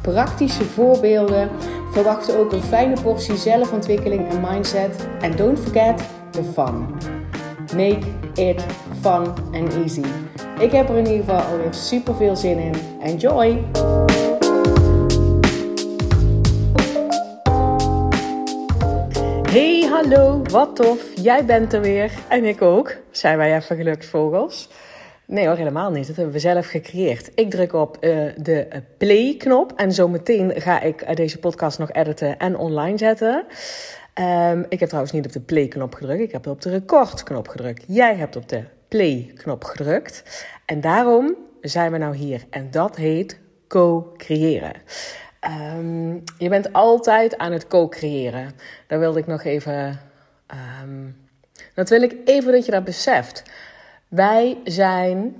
praktische voorbeelden. Verwacht ook een fijne portie zelfontwikkeling en mindset. En don't forget the fun. Make it fun and easy. Ik heb er in ieder geval alweer super veel zin in. Enjoy! Hey, hallo, wat tof. Jij bent er weer. En ik ook. Zijn wij even gelukt, vogels? Nee hoor, helemaal niet. Dat hebben we zelf gecreëerd. Ik druk op uh, de play-knop en zometeen ga ik uh, deze podcast nog editen en online zetten. Um, ik heb trouwens niet op de play-knop gedrukt, ik heb op de record-knop gedrukt. Jij hebt op de play-knop gedrukt. En daarom zijn we nou hier. En dat heet co-creëren. Um, je bent altijd aan het co-creëren. Daar wilde ik nog even. Um, dat wil ik even dat je dat beseft. Wij zijn.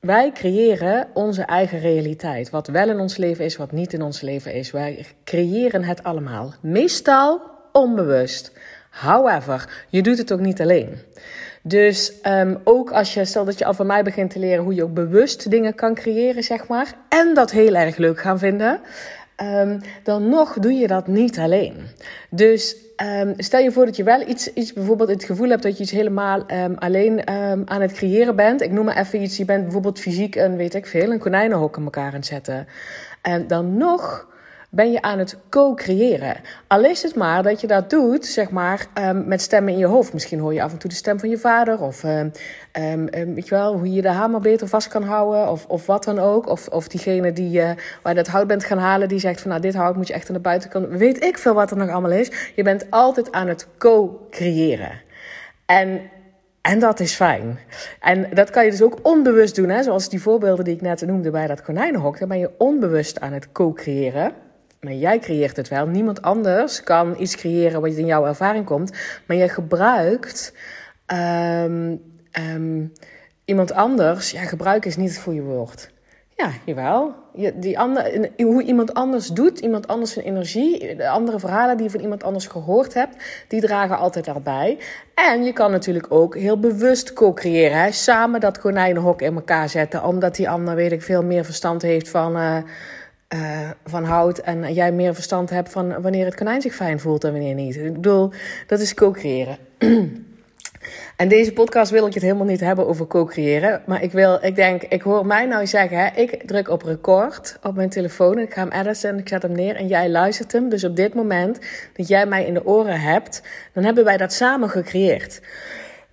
Wij creëren onze eigen realiteit. Wat wel in ons leven is, wat niet in ons leven is. Wij creëren het allemaal. Meestal onbewust. However, je doet het ook niet alleen. Dus um, ook als je, stel dat je al van mij begint te leren hoe je ook bewust dingen kan creëren, zeg maar. En dat heel erg leuk gaan vinden. Um, dan nog doe je dat niet alleen. Dus um, stel je voor dat je wel iets, iets bijvoorbeeld het gevoel hebt dat je iets helemaal um, alleen aan het creëren bent. Ik noem maar even iets. Je bent bijvoorbeeld fysiek een, weet ik veel, een konijnenhok in elkaar aan het zetten. En dan nog ben je aan het co-creëren. Al is het maar dat je dat doet, zeg maar, um, met stemmen in je hoofd. Misschien hoor je af en toe de stem van je vader. Of um, weet je wel, hoe je de hamer beter vast kan houden. Of, of wat dan ook. Of, of diegene die, uh, waar je dat hout bent gaan halen, die zegt van nou, dit hout moet je echt aan de buitenkant. Weet ik veel wat er nog allemaal is. Je bent altijd aan het co-creëren. En en dat is fijn. En dat kan je dus ook onbewust doen. Hè? Zoals die voorbeelden die ik net noemde bij dat konijnenhok. Dan ben je onbewust aan het co-creëren. Maar jij creëert het wel. Niemand anders kan iets creëren wat in jouw ervaring komt. Maar je gebruikt um, um, iemand anders. Ja, gebruik is niet het goede woord. Ja, jawel. Je, die ander, hoe iemand anders doet, iemand anders zijn energie, de andere verhalen die je van iemand anders gehoord hebt, die dragen altijd daarbij. En je kan natuurlijk ook heel bewust co-creëren. Samen dat konijnenhok in elkaar zetten, omdat die ander, weet ik, veel meer verstand heeft van. Uh, uh, van hout en jij meer verstand hebt van wanneer het konijn zich fijn voelt en wanneer niet. Ik bedoel, dat is co-creëren. en deze podcast wil ik het helemaal niet hebben over co-creëren. Maar ik wil, ik denk, ik hoor mij nou zeggen, hè, ik druk op record op mijn telefoon en ik ga hem editen en ik zet hem neer en jij luistert hem. Dus op dit moment dat jij mij in de oren hebt, dan hebben wij dat samen gecreëerd.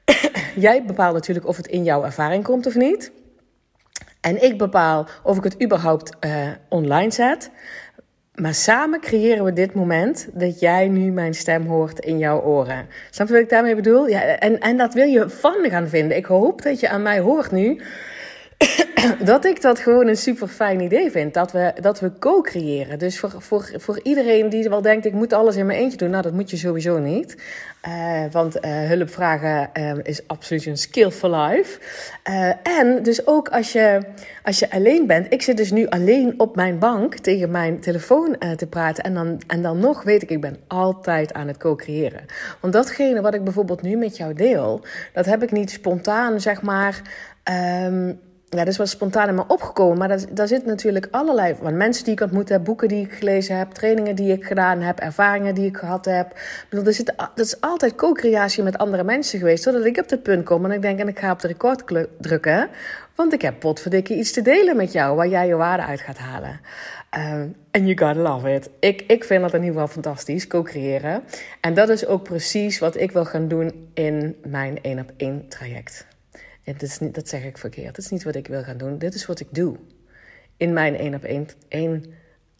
jij bepaalt natuurlijk of het in jouw ervaring komt of niet. En ik bepaal of ik het überhaupt uh, online zet. Maar samen creëren we dit moment dat jij nu mijn stem hoort in jouw oren. Snap je wat ik daarmee bedoel? Ja, en, en dat wil je fun gaan vinden. Ik hoop dat je aan mij hoort nu. dat ik dat gewoon een super fijn idee vind. Dat we, dat we co-creëren. Dus voor, voor, voor iedereen die wel denkt: ik moet alles in mijn eentje doen. Nou, dat moet je sowieso niet. Uh, want uh, hulp vragen uh, is absoluut een skill for life. en dus ook als je, als je alleen bent. Ik zit dus nu alleen op mijn bank tegen mijn telefoon te praten. En dan, en dan nog weet ik, ik ben altijd aan het co-creëren. Want datgene wat ik bijvoorbeeld nu met jou deel, dat heb ik niet spontaan, zeg maar. Um, ja, dat is wel spontaan in me opgekomen. Maar daar, daar zit natuurlijk allerlei van mensen die ik ontmoet heb, boeken die ik gelezen heb, trainingen die ik gedaan heb, ervaringen die ik gehad heb. Ik bedoel, er zit, dat is altijd co-creatie met andere mensen geweest. Zodat ik op het punt kom en ik denk, en ik ga op de record drukken. Want ik heb potverdikke iets te delen met jou waar jij je waarde uit gaat halen. En uh, you gotta love it. Ik, ik vind dat in ieder geval fantastisch, co-creëren. En dat is ook precies wat ik wil gaan doen in mijn 1 op 1 traject. Het is niet, dat zeg ik verkeerd. Dat is niet wat ik wil gaan doen. Dit is wat ik doe. In mijn één op één,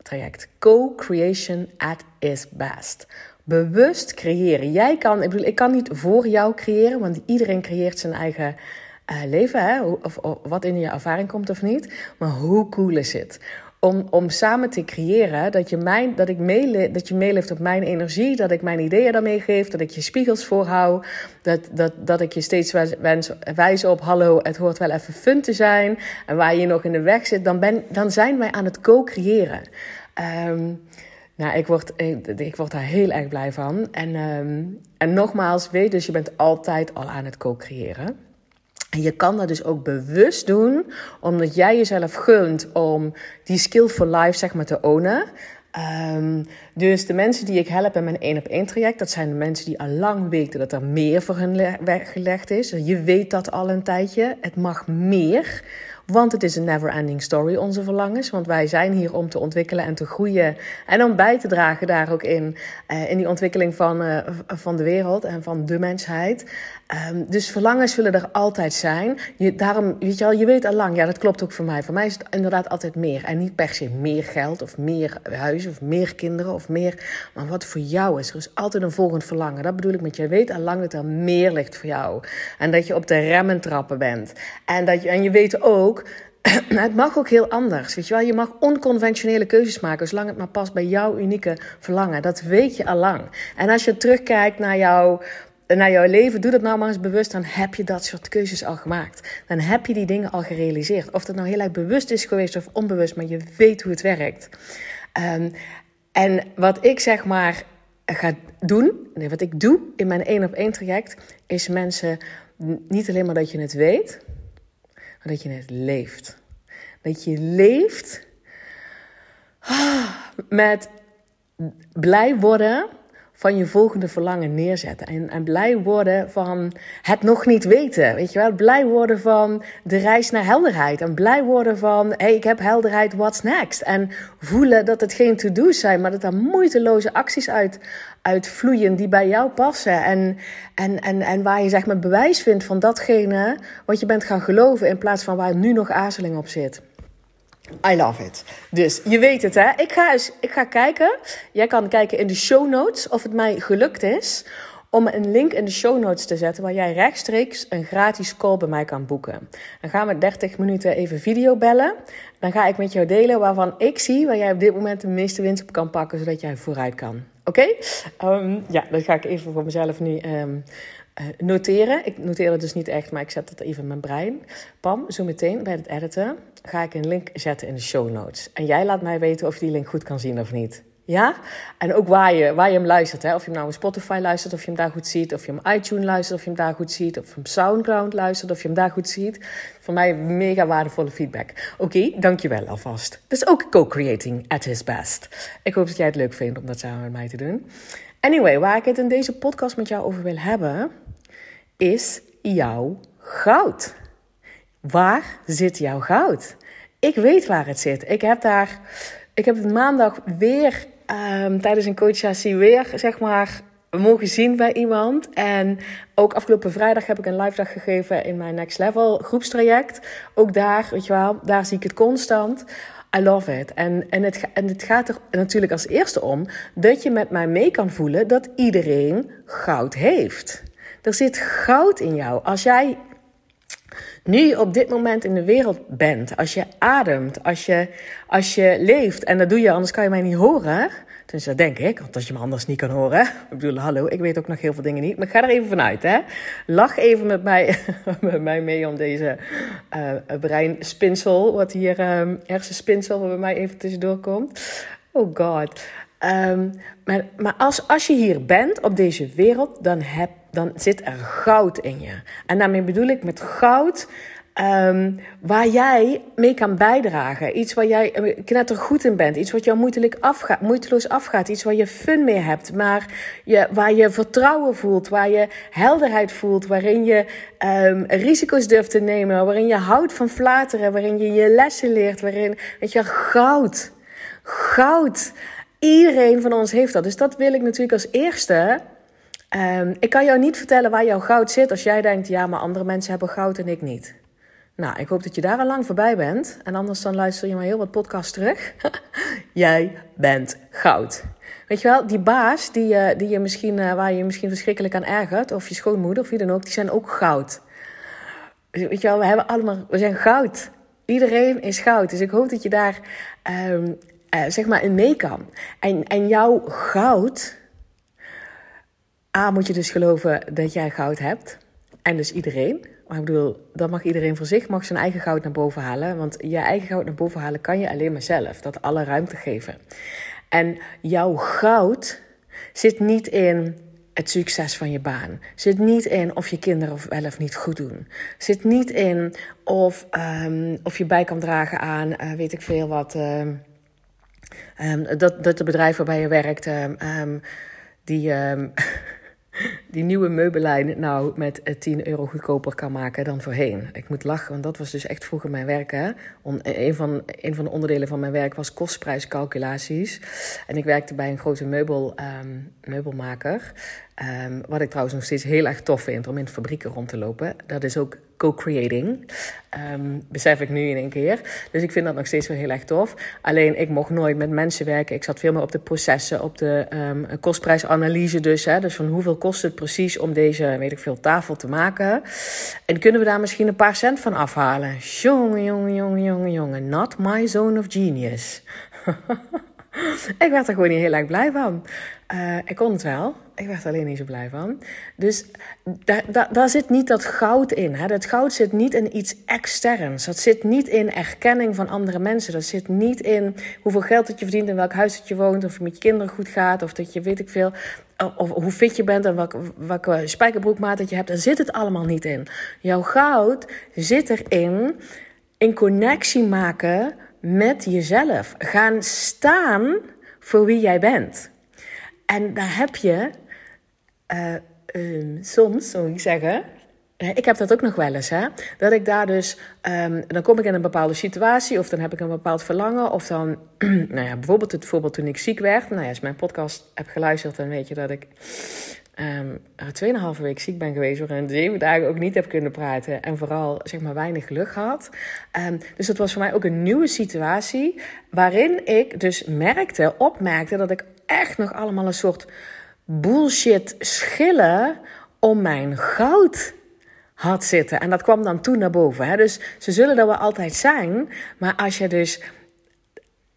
traject. Co-creation at its best. Bewust creëren. Jij kan, ik bedoel, ik kan niet voor jou creëren, want iedereen creëert zijn eigen uh, leven, hè? Of, of, wat in je ervaring komt of niet. Maar hoe cool is het? Om, om samen te creëren dat je, mijn, dat, ik dat je meeleeft op mijn energie, dat ik mijn ideeën daarmee geef, dat ik je spiegels voorhoud, dat, dat, dat ik je steeds wens, wijs op, hallo, het hoort wel even fun te zijn, en waar je nog in de weg zit, dan, ben, dan zijn wij aan het co-creëren. Um, nou, ik word, ik, word daar heel erg blij van. En, um, en nogmaals, weet dus, je bent altijd al aan het co-creëren. En je kan dat dus ook bewust doen, omdat jij jezelf gunt om die skill for life zeg maar te ownen. Um, dus de mensen die ik help in mijn één op één traject, dat zijn de mensen die al lang weten dat er meer voor hun weggelegd is. Je weet dat al een tijdje. Het mag meer. Want het is een never ending story, onze verlangens. Want wij zijn hier om te ontwikkelen en te groeien. En om bij te dragen daar ook in. Uh, in die ontwikkeling van, uh, van de wereld en van de mensheid. Um, dus verlangens zullen er altijd zijn. Je, daarom, weet je wel, je weet al lang, ja, dat klopt ook voor mij. Voor mij is het inderdaad altijd meer. En niet per se meer geld of meer huis of meer kinderen of meer. Maar wat voor jou is. Er is altijd een volgend verlangen. Dat bedoel ik met je weet al lang dat er meer ligt voor jou. En dat je op de remmen trappen bent. En, dat je, en je weet ook het mag ook heel anders. Weet je, wel? je mag onconventionele keuzes maken, zolang het maar past bij jouw unieke verlangen. Dat weet je al lang. En als je terugkijkt naar jouw naar jouw leven, doe dat nou maar eens bewust, dan heb je dat soort keuzes al gemaakt. Dan heb je die dingen al gerealiseerd. Of dat nou heel erg bewust is geweest of onbewust, maar je weet hoe het werkt. Um, en wat ik zeg maar ga doen, nee, wat ik doe in mijn één op één traject, is mensen niet alleen maar dat je het weet, maar dat je het leeft. Dat je leeft met blij worden van je volgende verlangen neerzetten. En, en blij worden van het nog niet weten. Weet je wel? Blij worden van de reis naar helderheid. En blij worden van, hé, hey, ik heb helderheid, what's next? En voelen dat het geen to-do's zijn, maar dat er moeiteloze acties uit, uitvloeien die bij jou passen. En, en, en, en waar je zeg maar bewijs vindt van datgene wat je bent gaan geloven, in plaats van waar nu nog aarzeling op zit. I love it. Dus je weet het, hè? Ik ga, eens, ik ga kijken. Jij kan kijken in de show notes of het mij gelukt is om een link in de show notes te zetten waar jij rechtstreeks een gratis call bij mij kan boeken. Dan gaan we 30 minuten even video bellen. Dan ga ik met jou delen waarvan ik zie waar jij op dit moment de meeste winst op kan pakken, zodat jij vooruit kan. Oké? Ehm, ja, dat ga ik even voor mezelf nu um, uh, noteren. Ik noteer het dus niet echt, maar ik zet het even in mijn brein. Pam, zo meteen bij het editen ga ik een link zetten in de show notes. En jij laat mij weten of je die link goed kan zien of niet. Ja? En ook waar je, waar je hem luistert. Hè? Of je hem nou op Spotify luistert, of je hem daar goed ziet. Of je hem iTunes luistert, of je hem daar goed ziet. Of je hem Soundcloud luistert, of je hem daar goed ziet. Voor mij mega waardevolle feedback. Oké, dankjewel alvast. Dat is ook co-creating at his best. Ik hoop dat jij het leuk vindt om dat samen met mij te doen. Anyway, waar ik het in deze podcast met jou over wil hebben, is jouw goud. Waar zit jouw goud? Ik weet waar het zit. Ik heb daar, ik heb het maandag weer um, tijdens een coachsessie weer, zeg maar, mogen zien bij iemand. En ook afgelopen vrijdag heb ik een live dag gegeven in mijn Next Level groepstraject. Ook daar, weet je wel, daar zie ik het constant. I love it. En, en, het, en het gaat er natuurlijk als eerste om dat je met mij mee kan voelen dat iedereen goud heeft. Er zit goud in jou. Als jij nu op dit moment in de wereld bent, als je ademt, als je, als je leeft, en dat doe je, anders kan je mij niet horen. Dus dat denk ik, want als je me anders niet kan horen. Ik bedoel, hallo, ik weet ook nog heel veel dingen niet. Maar ga er even vanuit, hè. Lach even met mij, met mij mee om deze uh, breinspinsel, wat hier, um, hersenspinsel, wat bij mij even tussendoor komt. Oh god. Um, maar maar als, als je hier bent op deze wereld, dan, heb, dan zit er goud in je. En daarmee bedoel ik met goud um, waar jij mee kan bijdragen. Iets waar jij eh, knetter goed in bent. Iets wat jou moeiteloos afgaat, moeiteloos afgaat. Iets waar je fun mee hebt. Maar je, waar je vertrouwen voelt. Waar je helderheid voelt. Waarin je um, risico's durft te nemen. Waarin je houdt van flateren. Waarin je je lessen leert. Waarin, weet je, goud. Goud. Iedereen van ons heeft dat. Dus dat wil ik natuurlijk als eerste. Um, ik kan jou niet vertellen waar jouw goud zit als jij denkt, ja, maar andere mensen hebben goud en ik niet. Nou, ik hoop dat je daar al lang voorbij bent. En anders dan luister je maar heel wat podcasts terug. jij bent goud. Weet je wel, die baas die, uh, die je misschien, uh, waar je misschien verschrikkelijk aan ergert, of je schoonmoeder of wie dan ook, die zijn ook goud. Weet je wel, we hebben allemaal, we zijn goud. Iedereen is goud. Dus ik hoop dat je daar ehm, eh, zeg maar in mee kan. En, en jouw goud. A, moet je dus geloven dat jij goud hebt. En dus iedereen. Maar ik bedoel, dan mag iedereen voor zich mag zijn eigen goud naar boven halen. Want je eigen goud naar boven halen kan je alleen maar zelf. Dat alle ruimte geven. En jouw goud zit niet in het succes van je baan. Zit niet in of je kinderen wel of niet goed doen. Zit niet in of, um, of je bij kan dragen aan, uh, weet ik veel wat. Um, um, dat, dat de bedrijf waarbij je werkt, die. die nieuwe meubellijn nou met 10 eh, euro goedkoper kan maken dan voorheen. Ik moet lachen, want dat was dus echt vroeger mijn werk. Hè? Om, een, van, een van de onderdelen van mijn werk was kostprijscalculaties. En ik werkte bij een grote meubel, um, meubelmaker. Um, wat ik trouwens nog steeds heel erg tof vind om in fabrieken rond te lopen. Dat is ook co-creating. Um, besef ik nu in één keer. Dus ik vind dat nog steeds wel heel erg tof. Alleen ik mocht nooit met mensen werken. Ik zat veel meer op de processen, op de kostprijsanalyse dus. Hè. Dus van hoeveel kost het precies om deze, weet ik veel, tafel te maken. En kunnen we daar misschien een paar cent van afhalen? Jongen, jongen, jongen, jongen, jongen. Not my zone of genius. ik werd er gewoon niet heel erg blij van. Uh, ik kon het wel. Ik werd er alleen niet zo blij van. Dus daar, daar, daar zit niet dat goud in. Hè? Dat goud zit niet in iets externs. Dat zit niet in erkenning van andere mensen. Dat zit niet in hoeveel geld dat je verdient, in welk huis dat je woont, of het met je kinderen goed gaat, of dat je weet ik veel, of hoe fit je bent en welke, welke spijkerbroekmaat dat je hebt. Daar zit het allemaal niet in. Jouw goud zit erin in connectie maken met jezelf. Gaan staan voor wie jij bent. En daar heb je uh, um, soms, zou ik zeggen. Ik heb dat ook nog wel eens, hè? Dat ik daar dus, um, dan kom ik in een bepaalde situatie, of dan heb ik een bepaald verlangen, of dan, nou ja, bijvoorbeeld het voorbeeld toen ik ziek werd. Nou ja, als mijn podcast hebt geluisterd, dan weet je dat ik um, tweeënhalve week ziek ben geweest, waarin zeven dagen ook niet heb kunnen praten en vooral, zeg maar, weinig geluk had. Um, dus dat was voor mij ook een nieuwe situatie, waarin ik dus merkte, opmerkte dat ik echt nog allemaal een soort bullshit schillen om mijn goud had zitten. En dat kwam dan toen naar boven. Hè? Dus ze zullen er wel altijd zijn. Maar als je dus.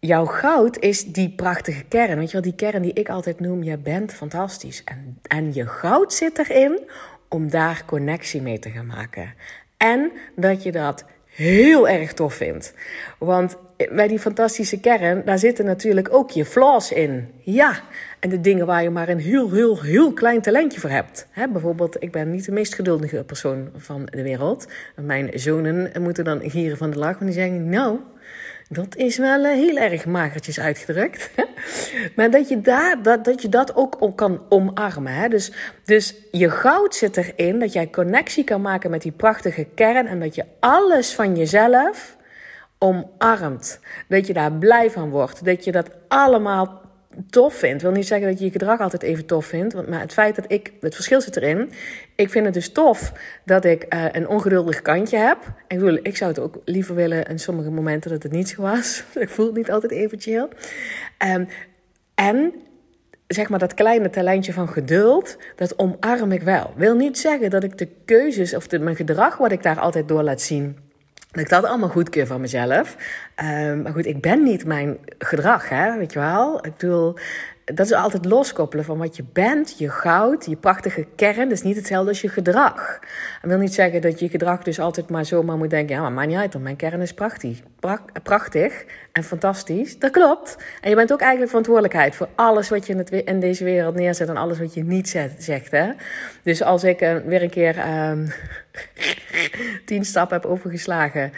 Jouw goud is die prachtige kern. Weet je wel, die kern die ik altijd noem: je bent fantastisch. En, en je goud zit erin om daar connectie mee te gaan maken. En dat je dat heel erg tof vindt. Want bij die fantastische kern, daar zitten natuurlijk ook je flaws in. Ja, en de dingen waar je maar een heel, heel, heel klein talentje voor hebt. bijvoorbeeld, ik ben niet de meest geduldige persoon van de wereld. Mijn zonen moeten dan gieren van de lach, want die zeggen, nou, dat is wel eh, heel erg magertjes uitgedrukt. maar dat je, daar, dat, dat je dat ook kan omarmen. Hè? Dus, dus je goud zit erin dat jij connectie kan maken met die prachtige kern. En dat je alles van jezelf omarmt. Dat je daar blij van wordt. Dat je dat allemaal tof vindt. Ik wil niet zeggen dat je je gedrag altijd even tof vindt. Maar het feit dat ik, het verschil zit erin. Ik vind het dus tof dat ik uh, een ongeduldig kantje heb. Ik, wil, ik zou het ook liever willen in sommige momenten dat het niet zo was. ik voel het niet altijd even chill. Um, en zeg maar dat kleine talentje van geduld, dat omarm ik wel. Wil niet zeggen dat ik de keuzes of de, mijn gedrag wat ik daar altijd door laat zien dat ik dat allemaal goedkeur van mezelf. Um, maar goed, ik ben niet mijn gedrag, hè, weet je wel. Ik bedoel, dat is altijd loskoppelen van wat je bent, je goud, je prachtige kern. Dat is niet hetzelfde als je gedrag. Dat wil niet zeggen dat je gedrag dus altijd maar zomaar moet denken... ja, maar maakt niet uit, mijn kern is prachtig. prachtig en fantastisch. Dat klopt. En je bent ook eigenlijk verantwoordelijkheid voor alles wat je in, het, deze wereld neerzet... en alles wat je niet zet, zegt, hè. Dus als ik uh, weer een keer um, tien stappen heb overgeslagen...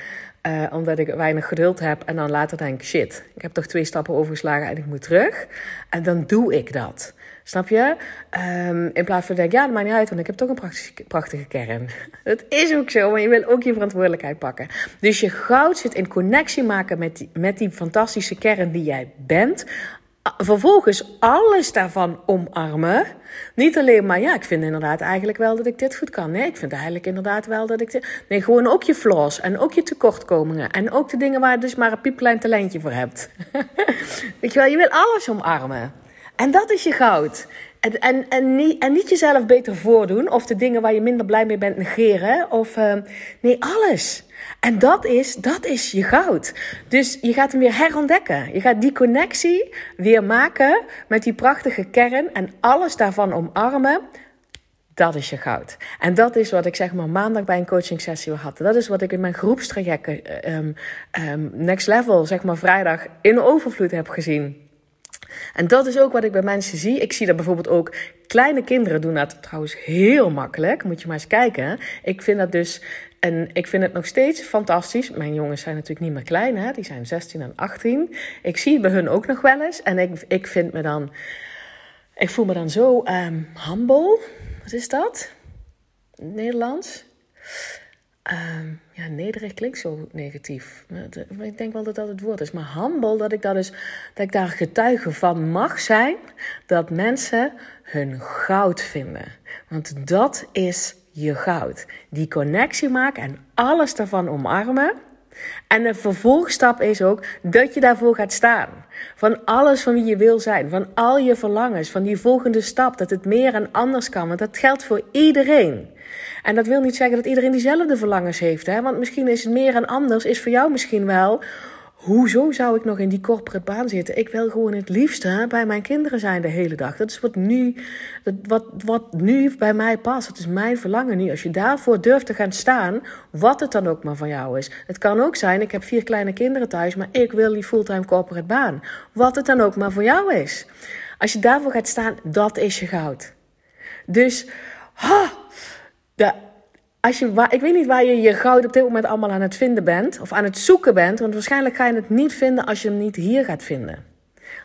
Uh, omdat ik weinig geduld heb. En dan later denk ik, shit, ik heb toch twee stappen overgeslagen en ik moet terug. En dan doe ik dat. Snap je? Um, in plaats van denk ja, dat maakt niet uit, want ik heb toch een prachtige, prachtige kern. Dat is ook zo, maar je wil ook je verantwoordelijkheid pakken. Dus je goud zit in connectie maken met die, met die fantastische kern die jij bent vervolgens alles daarvan omarmen. Niet alleen maar, ja, ik vind inderdaad eigenlijk wel dat ik dit goed kan. Nee, ik vind eigenlijk inderdaad wel dat ik dit... Nee, gewoon ook je flaws en ook je tekortkomingen. En ook de dingen waar je dus maar een piepklein talentje voor hebt. Weet je wel, je wil alles omarmen. En dat is je goud. En, en, en, niet, en niet jezelf beter voordoen of de dingen waar je minder blij mee bent negeren. Of ehm, nee, alles. En dat is, dat is je goud. Dus je gaat hem weer herontdekken. Je gaat die connectie weer maken met die prachtige kern en alles daarvan omarmen. Dat is je goud. En dat is wat ik zeg maar maandag bij een coaching sessie had. Dat is wat ik in mijn groepstrajecten um, next level, zeg maar vrijdag, in overvloed heb gezien. En dat is ook wat ik bij mensen zie. Ik zie dat bijvoorbeeld ook kleine kinderen doen dat trouwens heel makkelijk. Moet je maar eens kijken. Ik vind dat dus en ik vind het nog steeds fantastisch. Mijn jongens zijn natuurlijk niet meer klein, hè? die zijn 16 en 18. Ik zie bij hun ook nog wel eens. En ik, ik vind me dan. Ik voel me dan zo um, humble. Wat is dat? Nederlands? Um, ja, nederig klinkt zo negatief. Ik denk wel dat dat het woord is. Maar humble, dat ik, dat, dus, dat ik daar getuige van mag zijn. Dat mensen hun goud vinden. Want dat is je goud. Die connectie maken en alles daarvan omarmen. En de vervolgstap is ook dat je daarvoor gaat staan. Van alles van wie je wil zijn, van al je verlangens, van die volgende stap, dat het meer en anders kan. Want dat geldt voor iedereen. En dat wil niet zeggen dat iedereen diezelfde verlangens heeft. Hè? Want misschien is het meer en anders, is voor jou misschien wel Hoezo zou ik nog in die corporate baan zitten? Ik wil gewoon het liefste bij mijn kinderen zijn de hele dag. Dat is wat nu, wat, wat nu bij mij past. Dat is mijn verlangen nu. Als je daarvoor durft te gaan staan, wat het dan ook maar van jou is. Het kan ook zijn, ik heb vier kleine kinderen thuis, maar ik wil die fulltime corporate baan. Wat het dan ook maar voor jou is. Als je daarvoor gaat staan, dat is je goud. Dus, ha, als je, ik weet niet waar je je goud op dit moment allemaal aan het vinden bent. Of aan het zoeken bent. Want waarschijnlijk ga je het niet vinden als je hem niet hier gaat vinden.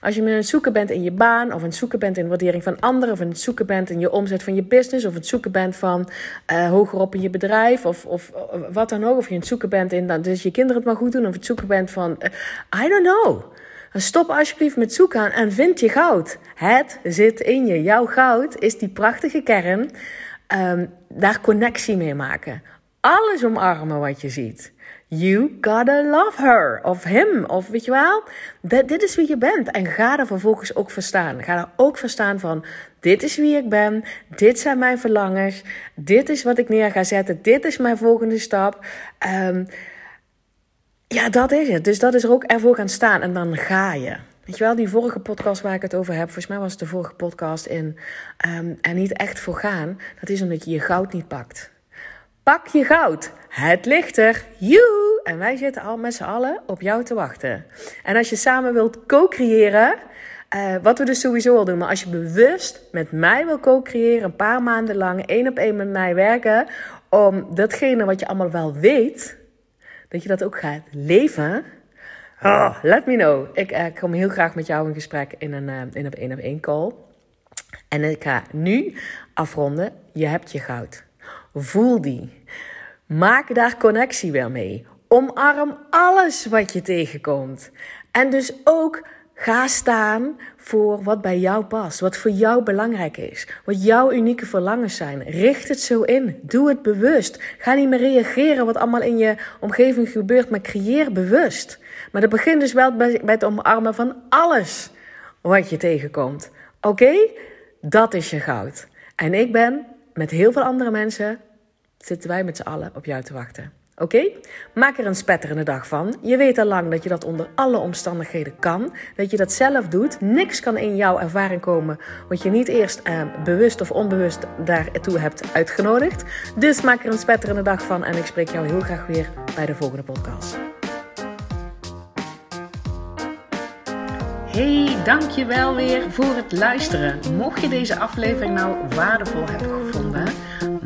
Als je aan het zoeken bent in je baan. Of aan het zoeken bent in de waardering van anderen. Of aan het zoeken bent in je omzet van je business. Of aan het zoeken bent van uh, hogerop in je bedrijf. Of, of wat dan ook. Of je aan het zoeken bent in dat dus je kinderen het maar goed doen. Of het zoeken bent van uh, I don't know. Stop alsjeblieft met zoeken en vind je goud. Het zit in je. Jouw goud is die prachtige kern um, daar connectie mee maken. Alles omarmen wat je ziet. You gotta love her of him of weet je wel. Dit is wie je bent en ga er vervolgens ook verstaan. Ga er ook verstaan van dit is wie ik ben, dit zijn mijn verlangens, dit is wat ik neer ga zetten, dit is mijn volgende stap. Um, ja, dat is het. Dus dat is er ook ervoor gaan staan en dan ga je. Weet je wel, die vorige podcast waar ik het over heb, volgens mij was het de vorige podcast in um, er niet echt voor gaan. Dat is omdat je je goud niet pakt. Pak je goud. Het ligt er. Joe! En wij zitten al met z'n allen op jou te wachten. En als je samen wilt co-creëren, uh, wat we dus sowieso al doen, maar als je bewust met mij wil co-creëren, een paar maanden lang één op één met mij werken, om datgene wat je allemaal wel weet, dat je dat ook gaat leven Oh, let me know. Ik uh, kom heel graag met jou in gesprek in een uh, in een, op één call. En ik ga nu afronden. Je hebt je goud. Voel die. Maak daar connectie weer mee. Omarm alles wat je tegenkomt. En dus ook Ga staan voor wat bij jou past, wat voor jou belangrijk is, wat jouw unieke verlangens zijn. Richt het zo in. Doe het bewust. Ga niet meer reageren wat allemaal in je omgeving gebeurt, maar creëer bewust. Maar dat begint dus wel bij, het omarmen van alles wat je tegenkomt. Oké? Dat is je goud. En ik ben met heel veel andere mensen, zitten wij met z'n allen op jou te wachten. Oké? Maak er een spetterende dag van. Je weet al lang dat je dat onder alle omstandigheden kan. Dat je dat zelf doet. Niks kan in jouw ervaring komen wat je niet eerst eh, bewust of onbewust daartoe hebt uitgenodigd. Dus maak er een spetterende dag van en ik spreek jou heel graag weer bij de volgende podcast. Hey, dankjewel weer voor het luisteren. Mocht je deze aflevering nou waardevol hebben gevonden